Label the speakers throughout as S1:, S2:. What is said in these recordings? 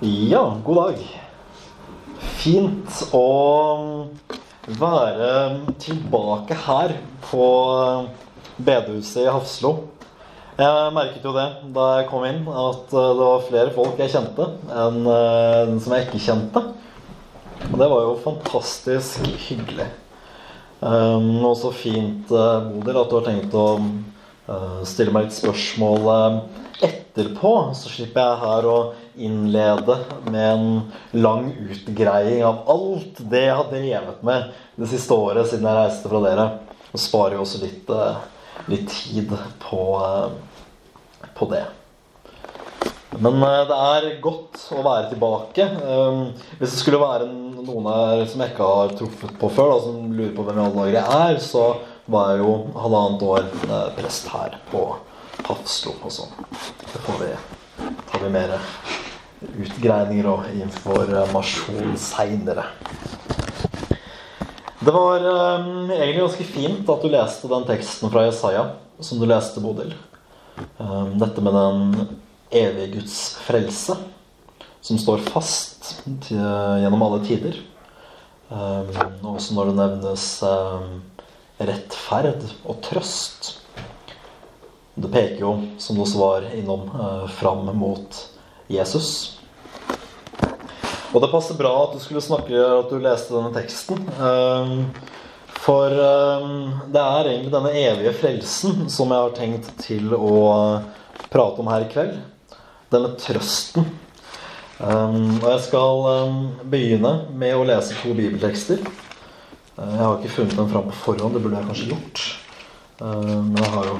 S1: Ja, god dag. Fint å være tilbake her på bedehuset i Hafslo. Jeg merket jo det da jeg kom inn, at det var flere folk jeg kjente enn den som jeg ikke kjente. Og det var jo fantastisk hyggelig. Um, og så fint, uh, Bodil, at du har tenkt å uh, stille meg litt spørsmål uh, etterpå. Så slipper jeg her å innlede med en lang utgreiing av alt det jeg har drevet med det siste året siden jeg reiste fra dere. Og sparer jo også litt, litt tid på, på det. Men det er godt å være tilbake. Hvis det skulle være noen her som jeg ikke har truffet på før, da, som lurer på hvem jeg er, så var jeg jo halvannet år prest her på Hafslo og sånn. Det får vi, tar vi mer utgreininger og informasjon seinere. Det var um, egentlig ganske fint at du leste den teksten fra Jesaja som du leste, Bodil. Um, dette med den evige Guds frelse, som står fast til, gjennom alle tider. Um, også når det nevnes um, rettferd og trøst. Det peker jo, som også var innom, uh, fram mot Jesus. Og det passer bra at du skulle snakke at du leste denne teksten. Um, for det er egentlig denne evige frelsen som jeg har tenkt til å prate om her i kveld. Denne trøsten. Og jeg skal begynne med å lese to bibeltekster. Uh, jeg har ikke funnet dem fram på forhånd, det burde jeg kanskje gjort. Uh, men jeg har jo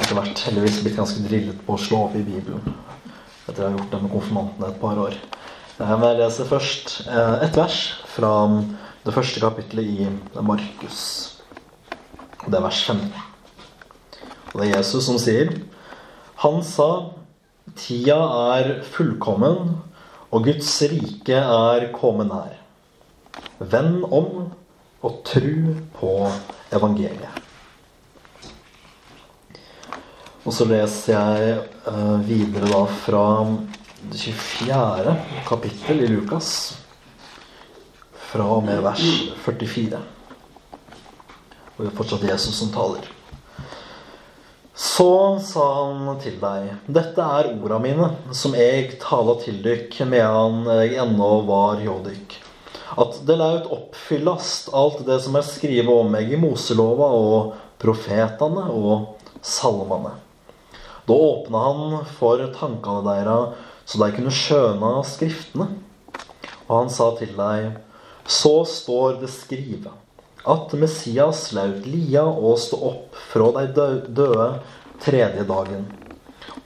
S1: etter hvert heldigvis blitt ganske drillet på å slå opp i Bibelen. Etter jeg har gjort det med konfirmantene et par år. Uh, men jeg leser først et vers fra det første kapittelet i Markus. Det er vers 5. Og det er Jesus som sier Han sa Tida er fullkommen, og Guds rike er kommet nær. Vend om og tru på evangeliet. Og så leser jeg uh, videre da fra det 24. kapittel i Lukas. Fra og med vers 44. Og det er fortsatt Jesus som taler. Så sa han til deg, dette er orda mine, som eg tala til dykk medan eg ennå var hjå dykk. At det laut oppfyllast alt det som er skrive om meg i Moselova og profetane og salmane. Da åpna han for tankane deira, så de kunne skjøna skriftene. Og han sa til deg, så står det skrive at Messias laut lia og stå opp fra de døde tredje dagen,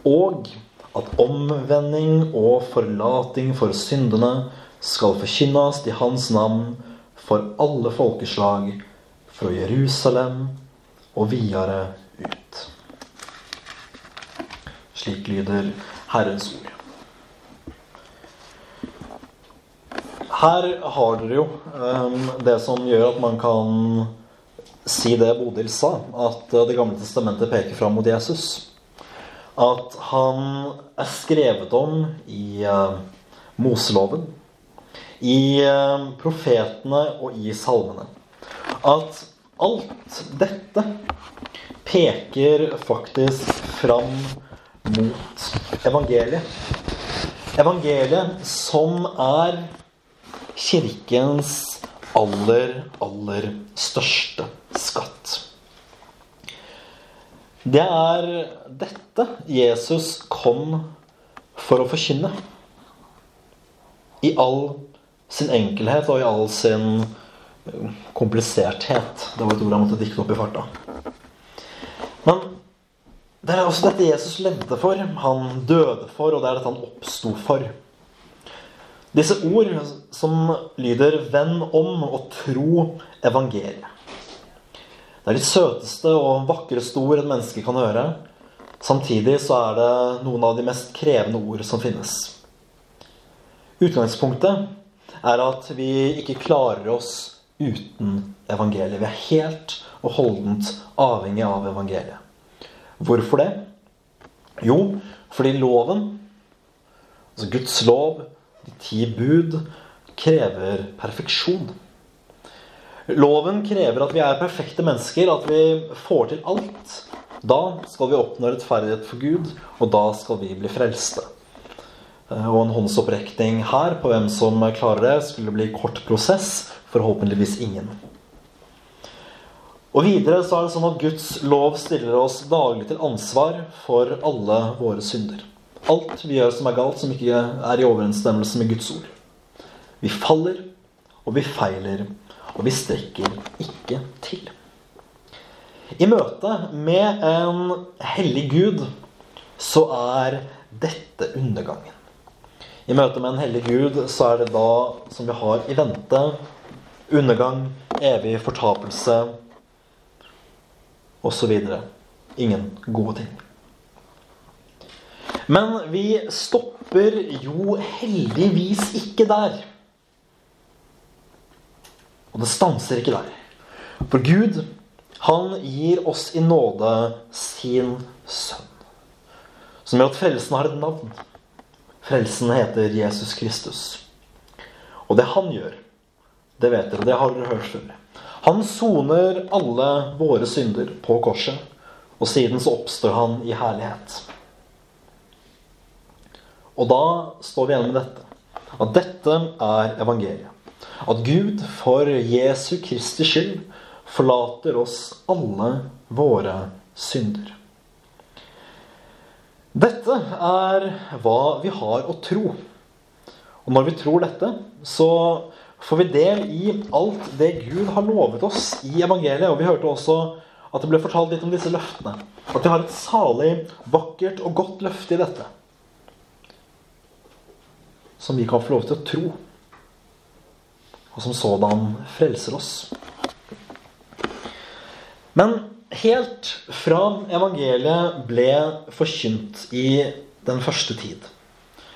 S1: og at omvending og forlating for syndene skal forkynnes i hans navn for alle folkeslag, fra Jerusalem og videre ut. Slik lyder Herrens ord. Her har dere jo um, det som gjør at man kan si det Bodil sa, at uh, Det gamle testamentet peker fram mot Jesus. At han er skrevet om i uh, Moseloven, i uh, profetene og i salmene. At alt dette peker faktisk fram mot evangeliet. Evangeliet som er kirkens aller, aller største skatt. Det er dette Jesus kom for å forkynne. I all sin enkelhet og i all sin kompliserthet. Det var et ord han måtte dikte opp i farta. Men det er også dette Jesus levde for, han døde for, og det er dette han oppsto for. Disse ord som lyder 'venn om og tro evangeliet'. Det er de søteste og vakreste ord et menneske kan høre. Samtidig så er det noen av de mest krevende ord som finnes. Utgangspunktet er at vi ikke klarer oss uten evangeliet. Vi er helt og holdent avhengig av evangeliet. Hvorfor det? Jo, fordi loven, altså Guds lov, de ti bud, krever perfeksjon. Loven krever at vi er perfekte mennesker, at vi får til alt. Da skal vi oppnå rettferdighet for Gud, og da skal vi bli frelste. Eh, og en håndsopprekning her på hvem som klarer det, skulle bli kort prosess, forhåpentligvis ingen. Og videre så er det sånn at Guds lov stiller oss daglig til ansvar for alle våre synder. Alt vi gjør som er galt, som ikke er i overensstemmelse med Guds ord. Vi faller, og vi feiler, og vi strekker ikke til. I møte med en hellig Gud så er dette undergangen. I møte med en hellig Gud så er det da som vi har i vente undergang, evig fortapelse osv. Ingen gode ting. Men vi stopper jo heldigvis ikke der. Og det stanser ikke der. For Gud, han gir oss i nåde sin sønn. Som gjør at frelsen har et navn. Frelsen heter Jesus Kristus. Og det han gjør, det vet dere, det har dere hørt før. Han soner alle våre synder på korset, og siden så oppstår han i herlighet. Og da står vi igjen med dette. At dette er evangeliet. At Gud for Jesu Kristi skyld forlater oss alle våre synder. Dette er hva vi har å tro. Og når vi tror dette, så får vi del i alt det Gud har lovet oss i evangeliet. Og vi hørte også at det ble fortalt litt om disse løftene. At vi har et salig, vakkert og godt løfte i dette. Som vi kan få lov til å tro. Og som sådan frelser oss. Men helt fra evangeliet ble forkynt i den første tid,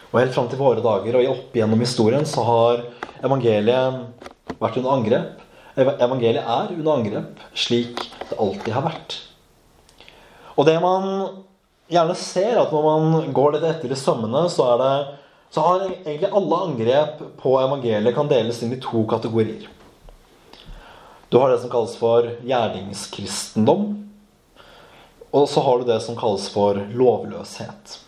S1: og helt fram til våre dager og opp gjennom historien, så har evangeliet vært under angrep. Evangeliet er under angrep, slik det alltid har vært. Og det man gjerne ser, at når man går litt etter i sømmene, så, det, så har egentlig alle angrep på evangeliet kan deles inn i to kategorier. Du har det som kalles for gjerningskristendom. Og så har du det som kalles for lovløshet.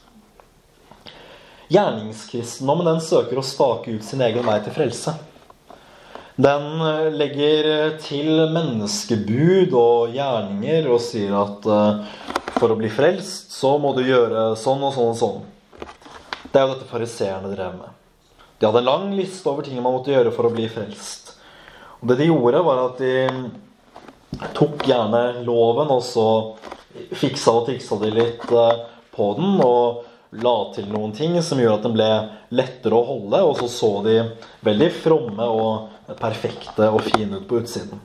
S1: Gjerningskristendommen den søker å stake ut sin egen vei til frelse. Den eh, legger til menneskebud og gjerninger og sier at uh, for å bli frelst, så må du gjøre sånn og sånn og sånn. Det er jo dette fariseerne drev med. De hadde en lang liste over ting man måtte gjøre for å bli frelst. Og det de gjorde, var at de tok gjerne loven, og så fiksa og triksa de litt uh, på den. og la til noen ting som gjorde at den ble lettere å holde, og så så de veldig fromme og perfekte og fine ut på utsiden.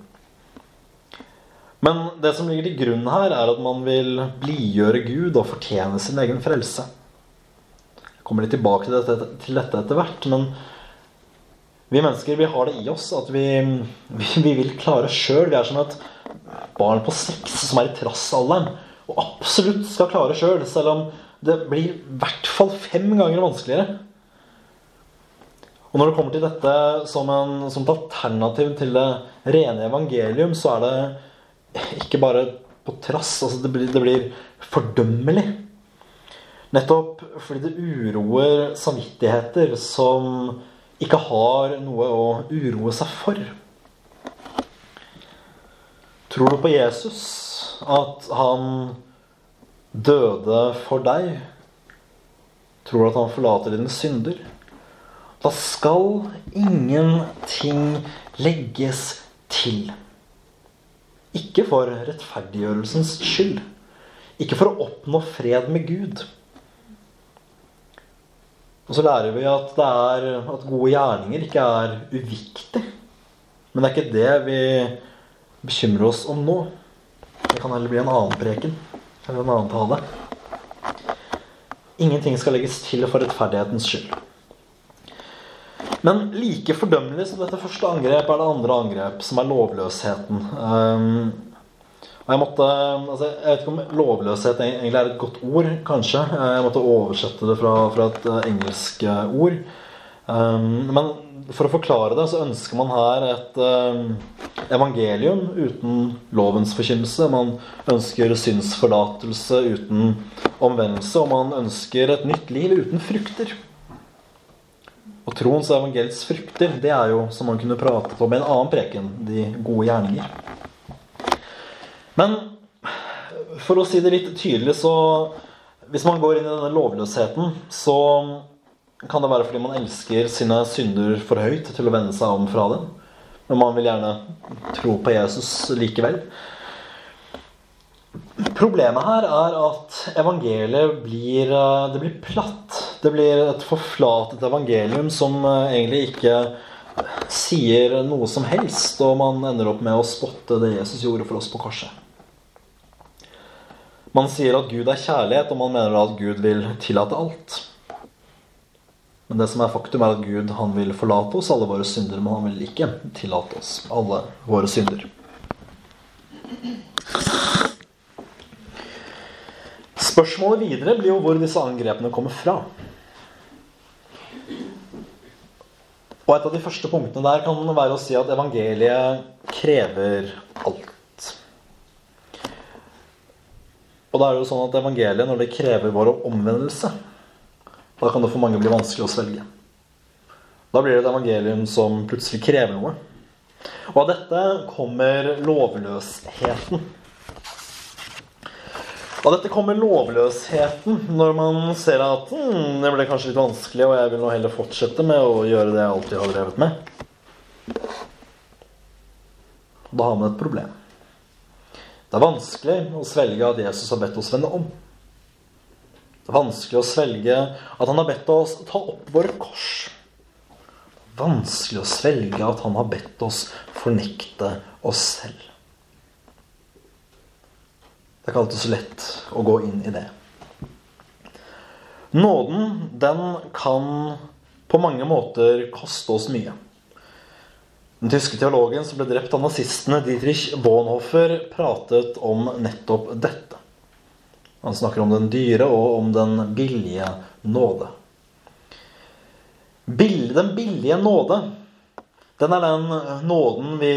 S1: Men det som ligger til grunn her, er at man vil blidgjøre Gud og fortjene sin egen frelse. Jeg kommer litt tilbake til dette, til dette etter hvert, men vi mennesker vi har det i oss at vi, vi vil klare sjøl. Vi er som et barn på seks som er i trassalderen og absolutt skal klare sjøl, selv, selv om det blir i hvert fall fem ganger vanskeligere. Og når det kommer til dette som, en, som et alternativ til det rene evangelium, så er det ikke bare på trass. Altså det, blir, det blir fordømmelig. Nettopp fordi det uroer samvittigheter som ikke har noe å uroe seg for. Tror du på Jesus? At han døde for deg, tror du at han forlater dine synder, da skal ingenting legges til. Ikke for rettferdiggjørelsens skyld. Ikke for å oppnå fred med Gud. Og så lærer vi at, er, at gode gjerninger ikke er uviktig. Men det er ikke det vi bekymrer oss om nå. Det kan heller bli en annen preken. Eller en annen tale. Ingenting skal legges til for rettferdighetens skyld. Men like fordømmelig som dette første angrep er det andre angrep, som er lovløsheten. Og jeg måtte altså Jeg vet ikke om lovløshet egentlig er et godt ord, kanskje. Jeg måtte oversette det fra, fra et eh, engelsk eh, ord. Um, men for å forklare det, så ønsker man her et um, evangelium uten lovens forkynnelse. Man ønsker synsforlatelse uten omvendelse, og man ønsker et nytt liv uten frukter. Og troens og evangeliets frukter, det er jo som man kunne pratet om i en annen preken, de gode gjerninger. Men for å si det litt tydelig, så Hvis man går inn i denne lovløsheten, så kan det være fordi man elsker sine synder for høyt til å vende seg om fra dem. Men man vil gjerne tro på Jesus likevel. Problemet her er at evangeliet blir, eh, det blir platt. Det blir et forflatet evangelium som eh, egentlig ikke sier noe som helst, og man ender opp med å spotte det Jesus gjorde for oss på korset. Man sier at Gud er kjærlighet, og man mener at Gud vil tillate alt. Men det som er faktum, er at Gud han vil forlate oss alle våre synder, men han vil ikke tillate oss alle våre synder. Spørsmålet videre blir jo hvor disse angrepene kommer fra. Og et av de første punktene der kan være å si at evangeliet krever alt. Og da er det jo sånn at evangeliet, når det krever vår omvendelse, da kan det for mange bli vanskelig å svelge. Da blir det et evangelium som plutselig krever noe. Og av dette kommer lovløsheten. Av dette kommer lovløsheten når man ser at hm, det ble kanskje litt vanskelig, og jeg vil nå heller fortsette med å gjøre det jeg alltid har drevet med. Da har man et problem. Det er vanskelig å svelge at Jesus har bedt oss vende om. Det er vanskelig å svelge at han har bedt oss ta opp våre kors. Det er vanskelig å svelge at han har bedt oss fornekte oss selv. Det er ikke alltid så lett å gå inn i det. Nåden, den kan på mange måter koste oss mye. Den tyske teologen som ble drept av nazistene, Dietrich Bonhoeffer, pratet om nettopp dette. Han snakker om den dyre og om den billige nåde. Den billige nåde, den er den nåden vi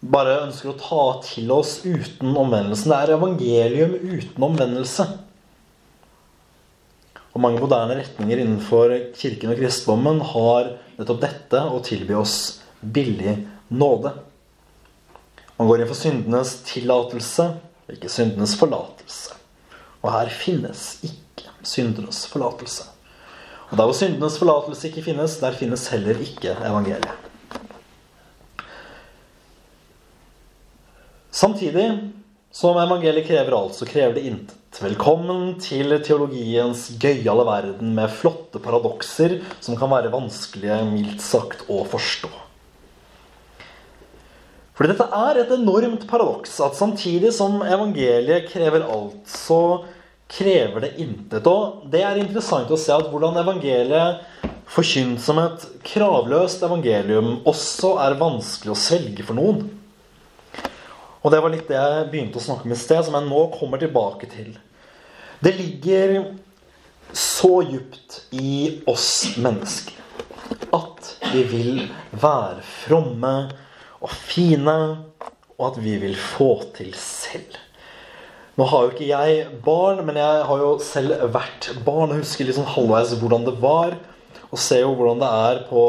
S1: bare ønsker å ta til oss uten omvendelsen. Det er evangelium uten omvendelse. Og mange moderne retninger innenfor kirken og kristendommen har nettopp dette å tilby oss billig nåde. Man går inn for syndenes tillatelse, ikke syndenes forlatelse. Og her finnes ikke syndenes forlatelse. Og der hvor syndenes forlatelse ikke finnes, der finnes heller ikke evangeliet. Samtidig som evangeliet krever alt, så krever det intet. Velkommen til teologiens gøyale verden med flotte paradokser som kan være vanskelige, mildt sagt, å forstå. Fordi dette er et enormt paradoks at samtidig som evangeliet krever alt, så krever det intet. Og det er interessant å se at hvordan evangeliet forkynt som et kravløst evangelium også er vanskelig å svelge for noen. Og det var litt det jeg begynte å snakke om i sted, som jeg nå kommer tilbake til. Det ligger så djupt i oss mennesker at vi vil være fromme og fine, og at vi vil få til selv. Nå har jo ikke jeg barn, men jeg har jo selv vært barn og husker liksom halvveis hvordan det var. Og ser jo hvordan det er på,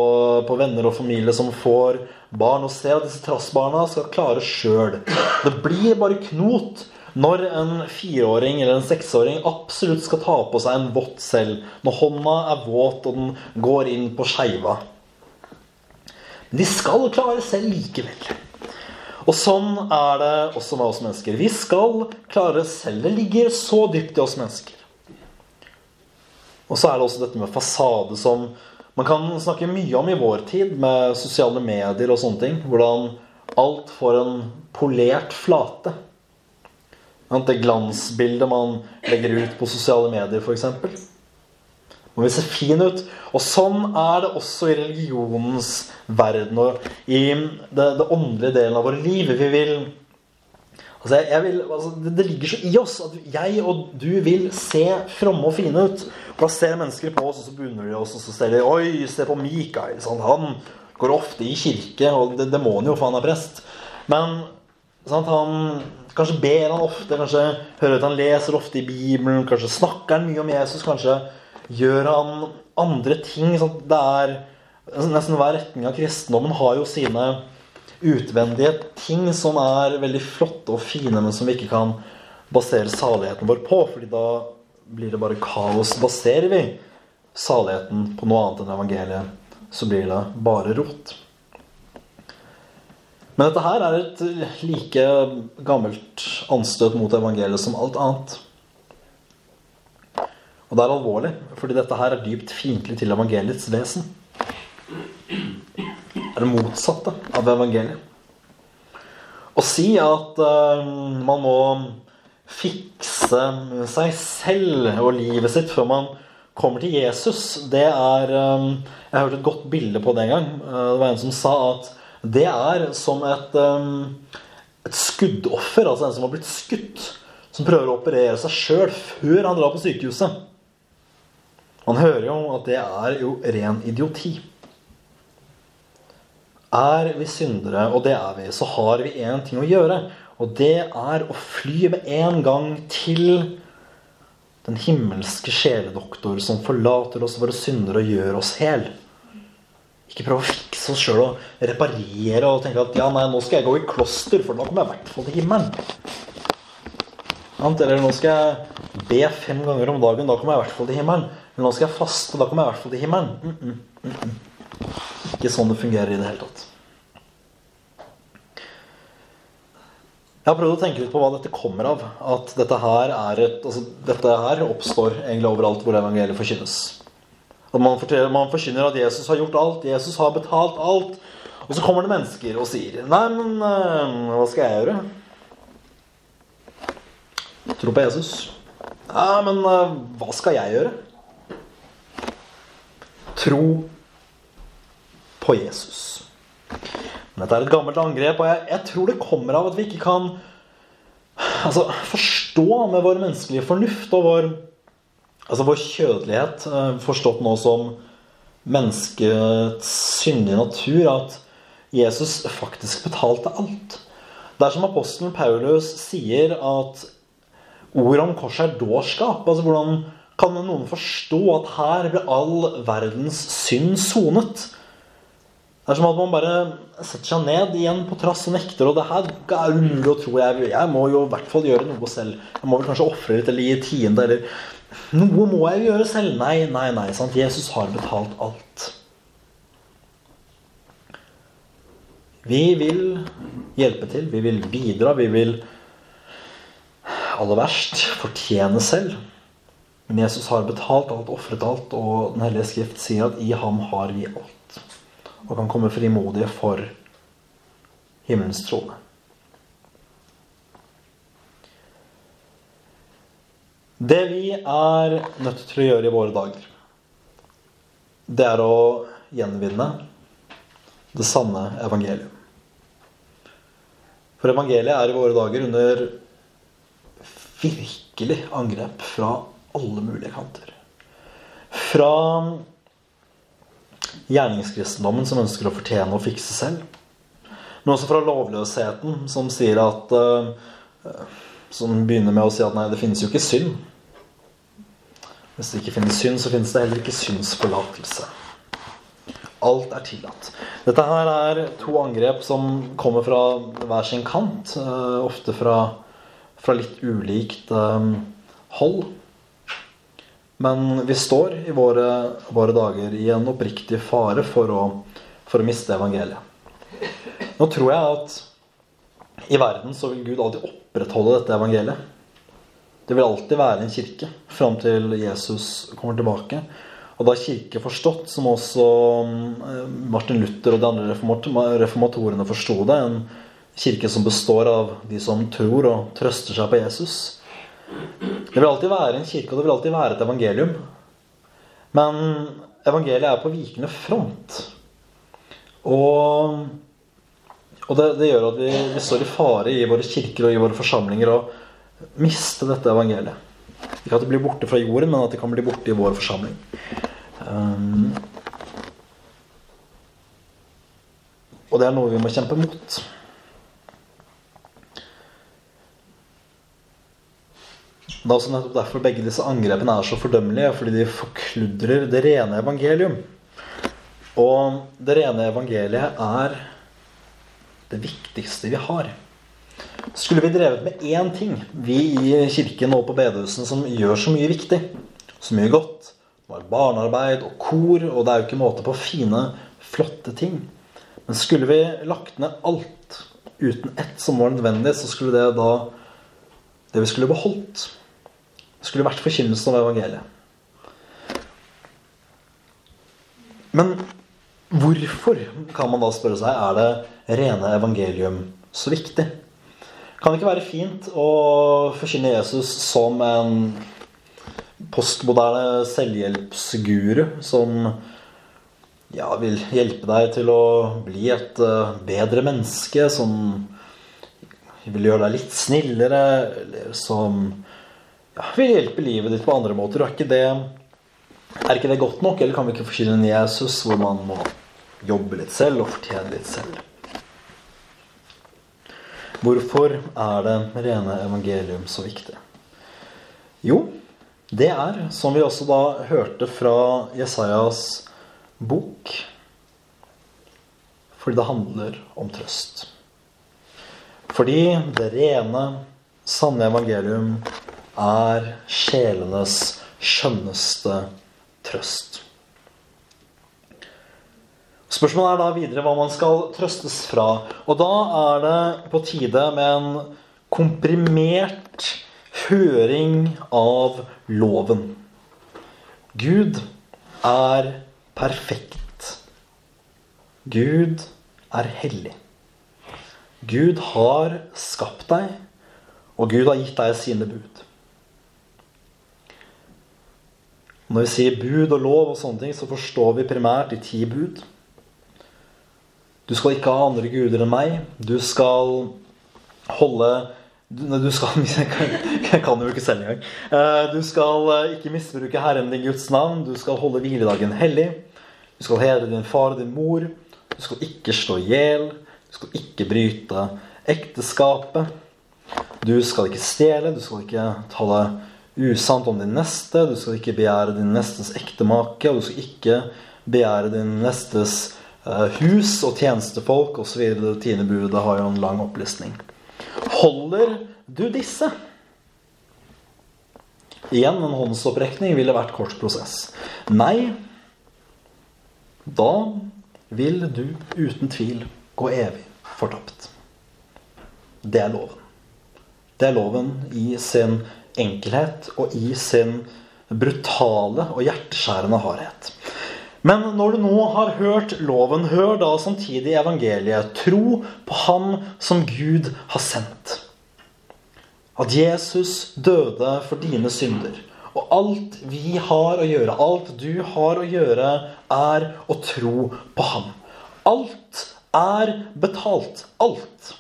S1: på venner og familie som får barn, og ser at disse trassbarna skal klare sjøl. Det blir bare knot når en fireåring eller en seksåring absolutt skal ta på seg en vått selv. Når hånda er våt og den går inn på skeiva. Men de skal klare selv likevel. Og sånn er det også med oss mennesker. Vi skal klare selv. Det ligger så dypt i oss mennesker. Og så er det også dette med fasade som man kan snakke mye om i vår tid, med sosiale medier og sånne ting. Hvordan alt får en polert flate. Det glansbildet man legger ut på sosiale medier, f.eks. Må vi se fin ut. Og sånn er det også i religionens verden og i det, det åndelige delen av våre liv. Vi vil Altså, jeg, vil, altså, det, ligger så i oss at jeg og du vil se fromme og fine ut. Og da ser mennesker på oss, og så beundrer de oss, og så ser de Oi, se på Mikael. Sånn, han går ofte i kirke, og det, det må han jo, for han er prest. Men sant, han Kanskje ber han ofte, kanskje hører at han leser ofte i Bibelen, kanskje snakker han mye om Jesus, kanskje gjør han andre ting. Sånn Det er Nesten hver retning av kristendommen har jo sine utvendige ting som er veldig flotte og fine, men som vi ikke kan basere saligheten vår på. fordi da blir det bare kaos. Baserer vi saligheten på noe annet enn evangeliet, så blir det bare rot. Men dette her er et like gammelt anstøt mot evangeliet som alt annet. Og det er alvorlig, fordi dette her er dypt fiendtlig til evangeliets vesen. Det er det motsatte av evangeliet. Å si at uh, man må fikse seg selv og livet sitt før man kommer til Jesus, det er um, Jeg hørte et godt bilde på det en gang. Uh, det var en som sa at det er som et, et skuddoffer, altså en som har blitt skutt, som prøver å operere seg sjøl før han drar på sykehuset. Man hører jo at det er jo ren idioti. Er vi syndere, og det er vi, så har vi én ting å gjøre. Og det er å fly med en gang til den himmelske sjeledoktor som forlater oss våre synder og gjør oss hel. Ikke prøve å fikse oss sjøl og reparere og tenke at ja, nei, nå skal jeg gå i kloster, for da kommer jeg i hvert fall til himmelen. Eller nå skal jeg be fem ganger om dagen, da kommer jeg i hvert fall til himmelen. Eller nå skal jeg faste, da kommer jeg i hvert fall til himmelen. Mm -mm, mm -mm. Ikke sånn det fungerer i det hele tatt. Jeg har prøvd å tenke litt på hva dette kommer av. At dette her, er et, altså, dette her oppstår egentlig overalt hvor evangeliet forkynnes. At man, man forkynner at Jesus har gjort alt, Jesus har betalt alt. Og så kommer det mennesker og sier Nei, men uh, hva skal jeg gjøre? Tro på Jesus. Ja, men uh, hva skal jeg gjøre? Tro på Jesus. Men dette er et gammelt angrep, og jeg, jeg tror det kommer av at vi ikke kan altså, forstå med vår menneskelige fornuft og vår Altså vår kjødelighet, eh, forstått nå som menneskets syndige natur, at Jesus faktisk betalte alt. Det er som apostelen Paulus sier at ordet om korset er dårskap. Altså hvordan kan noen forstå at her blir all verdens synd sonet? Det er som at man bare setter seg ned igjen på trass og nekter. Og det her er umulig å tro. Jeg, jeg må jo i hvert fall gjøre noe selv. Jeg må vel kanskje ofre litt eller gi tiende eller noe må jeg gjøre selv. Nei, nei, nei. Sant? Jesus har betalt alt. Vi vil hjelpe til, vi vil bidra, vi vil aller verst fortjene selv. Men Jesus har betalt alt, ofret alt, og Den hellige skrift sier at i ham har vi alt. Og kan komme frimodige for himmelens trone. Det vi er nødt til å gjøre i våre dager, det er å gjenvinne det sanne evangeliet. For evangeliet er i våre dager under virkelig angrep fra alle mulige kanter. Fra gjerningskristendommen som ønsker å fortjene og fikse selv. Men også fra lovløsheten som sier at uh, Som begynner med å si at nei, det finnes jo ikke synd. Hvis det ikke finnes synd, så finnes det heller ikke syndsforlatelse. Alt er tillatt. Dette her er to angrep som kommer fra hver sin kant. Eh, ofte fra, fra litt ulikt eh, hold. Men vi står i våre, våre dager i en oppriktig fare for å, for å miste evangeliet. Nå tror jeg at i verden så vil Gud alltid opprettholde dette evangeliet. Det vil alltid være en kirke fram til Jesus kommer tilbake. Og da kirke forstått, som også eh, Martin Luther og de andre reformatorene forsto det, en kirke som består av de som tror og trøster seg på Jesus. Det vil alltid være en kirke, og det vil alltid være et evangelium. Men evangeliet er på vikende front. Og Og det, det gjør at vi, vi, står i fare i våre kirker og i våre forsamlinger å miste dette evangeliet. Ikke at det blir borte fra jorden, men at det kan bli borte i vår forsamling. Um, og det er noe vi må kjempe mot. Det er også nettopp derfor begge disse angrepene er så fordømmelige, fordi de forkludrer det rene evangelium. Og det rene evangeliet er det viktigste vi har. Skulle vi drevet med én ting, vi i kirken og på bedehusene, som gjør så mye viktig, så mye godt Det var barnearbeid og kor, og det er jo ikke måte på fine, flotte ting. Men skulle vi lagt ned alt uten ett som var nødvendig, så skulle det da Det vi skulle beholdt, skulle vært forkynnelsen av evangeliet. Men hvorfor, kan man da spørre seg, er det rene evangelium så viktig? Kan det ikke være fint å forkynne Jesus som en postmoderne selvhjelpsguru som ja, vil hjelpe deg til å bli et eh, bedre menneske, som vil gjøre deg litt snillere, eller som ja, vil hjelpe livet ditt på andre måter. Er ikke, det, er ikke det godt nok? Eller kan vi ikke forkynne en Jesus hvor man må jobbe litt selv og fortjene litt selv? Hvorfor er det rene evangelium så viktig? Jo, det er, som vi også da hørte fra Jesajas bok, fordi det handler om trøst. Fordi det rene, sanne evangelium er sjelenes skjønneste trøst. Spørsmålet er da videre hva man skal trøstes fra. Og da er det på tide med en komprimert høring av loven. Gud er perfekt. Gud er hellig. Gud har skapt deg, og Gud har gitt deg sine bud. Når vi sier bud og lov og sånne ting, så forstår vi primært de ti bud. Du skal ikke ha andre guder enn meg. Du skal holde du skal, Jeg kan jo ikke selv engang. Eh, du skal eh, ikke misbruke Herren din Guds navn. Du skal holde hviledagen hellig. Du skal hedre din far og din mor. Du skal ikke slå i hjel. Du skal ikke bryte ekteskapet. Du skal ikke stjele. Du skal ikke tale usant om din neste. Du skal ikke begjære din nestes ektemake, og du skal ikke begjære din nestes uh, hus og tjenestefolk osv. Det tiende budet har jo en lang opplistning. Holder du disse? Igjen en håndsopprekning ville vært kort prosess. Nei, da vil du uten tvil gå evig fortapt. Det er loven. Det er loven i sin enkelhet og i sin brutale og hjerteskjærende hardhet. Men når du nå har hørt loven, hør da samtidig evangeliet. Tro på Ham som Gud har sendt. At Jesus døde for dine synder. Og alt vi har å gjøre, alt du har å gjøre, er å tro på Ham. Alt er betalt. Alt.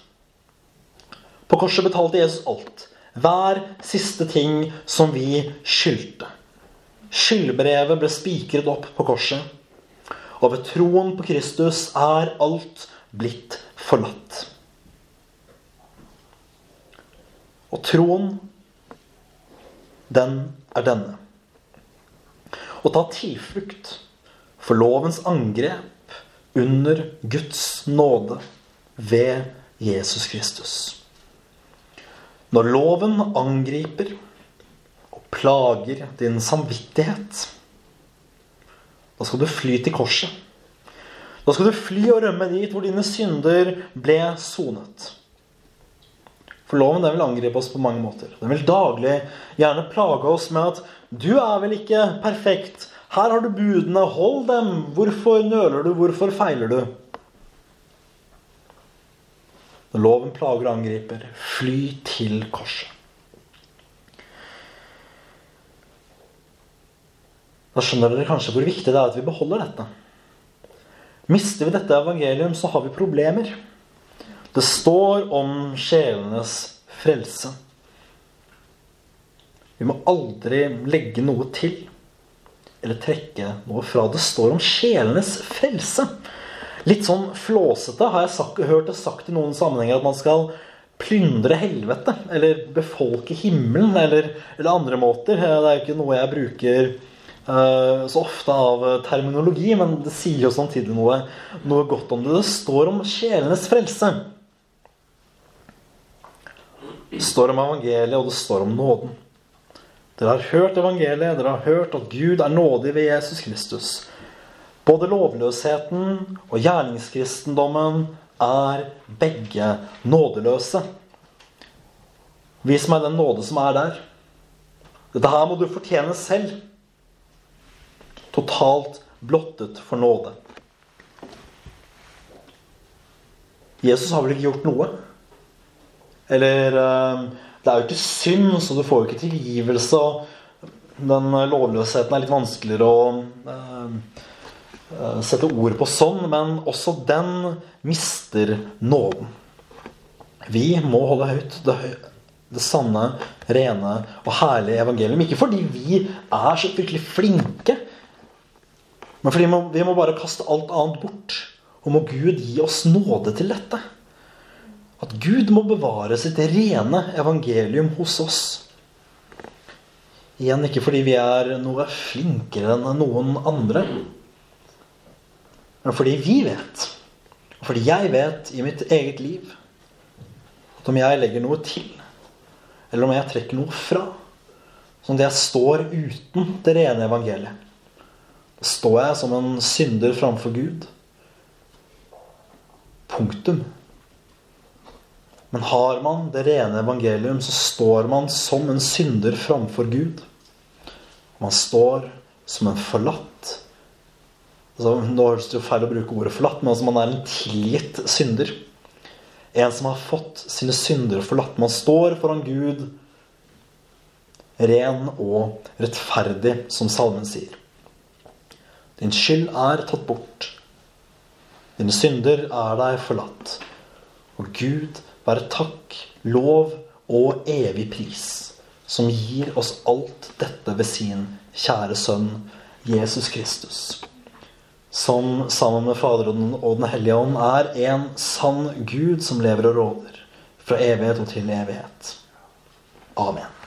S1: På korset betalte Jesus alt. Hver siste ting som vi skyldte. Skyldbrevet ble spikret opp på korset. Og ved troen på Kristus er alt blitt forlatt. Og troen, den er denne. Å ta tilflukt for lovens angrep under Guds nåde ved Jesus Kristus. Når loven angriper og plager din samvittighet, da skal du fly til korset. Da skal du fly og rømme dit hvor dine synder ble sonet. For loven den vil angripe oss på mange måter. Den vil daglig gjerne plage oss med at 'du er vel ikke perfekt'. 'Her har du budene. Hold dem. Hvorfor nøler du? Hvorfor feiler du?' Når loven plager og angriper, fly til korset. Da skjønner dere kanskje hvor viktig det er at vi beholder dette. Mister vi dette evangelium, så har vi problemer. Det står om sjelenes frelse. Vi må aldri legge noe til eller trekke noe fra. Det står om sjelenes frelse. Litt sånn flåsete har jeg sagt, hørt det sagt i noen sammenhenger at man skal plyndre helvete. Eller befolke himmelen, eller, eller andre måter. Det er jo ikke noe jeg bruker uh, så ofte av terminologi, men det sier jo samtidig noe, noe godt om det. Det står om sjelenes frelse. Det står om evangeliet, og det står om nåden. Dere har hørt evangeliet, dere har hørt at Gud er nådig ved Jesus Kristus. Både lovløsheten og gjerningskristendommen er begge nådeløse. Vis meg den nåde som er der. Dette her må du fortjene selv. Totalt blottet for nåde. Jesus har vel ikke gjort noe? Eller eh, det er jo ikke synd, så du får jo ikke tilgivelse. Den lovløsheten er litt vanskeligere å eh, sette ord på sånn, men også den mister nåden. Vi må holde høyt det, det sanne, rene og herlige evangelium. Ikke fordi vi er så virkelig flinke, men fordi vi må bare kaste alt annet bort. Og må Gud gi oss nåde til dette. At Gud må bevare sitt rene evangelium hos oss. Igjen ikke fordi vi er noe flinkere enn noen andre. Men fordi vi vet, og fordi jeg vet i mitt eget liv, at om jeg legger noe til, eller om jeg trekker noe fra, sånn at jeg står uten det rene evangeliet, da står jeg som en synder framfor Gud. Punktum. Men har man det rene evangelium, så står man som en synder framfor Gud. Man står som en forlatt. Altså, nå høres det jo feil å bruke ordet 'forlatt', men altså man er en tilgitt synder. En som har fått sine synder forlatt. Man står foran Gud ren og rettferdig, som salmen sier. Din skyld er tatt bort. Dine synder er deg forlatt. Og Gud være takk, lov og evig pris, som gir oss alt dette ved sin kjære sønn Jesus Kristus. Som sammen med Faderen og Den hellige ånd er en sann Gud som lever og råder fra evighet og til evighet. Amen.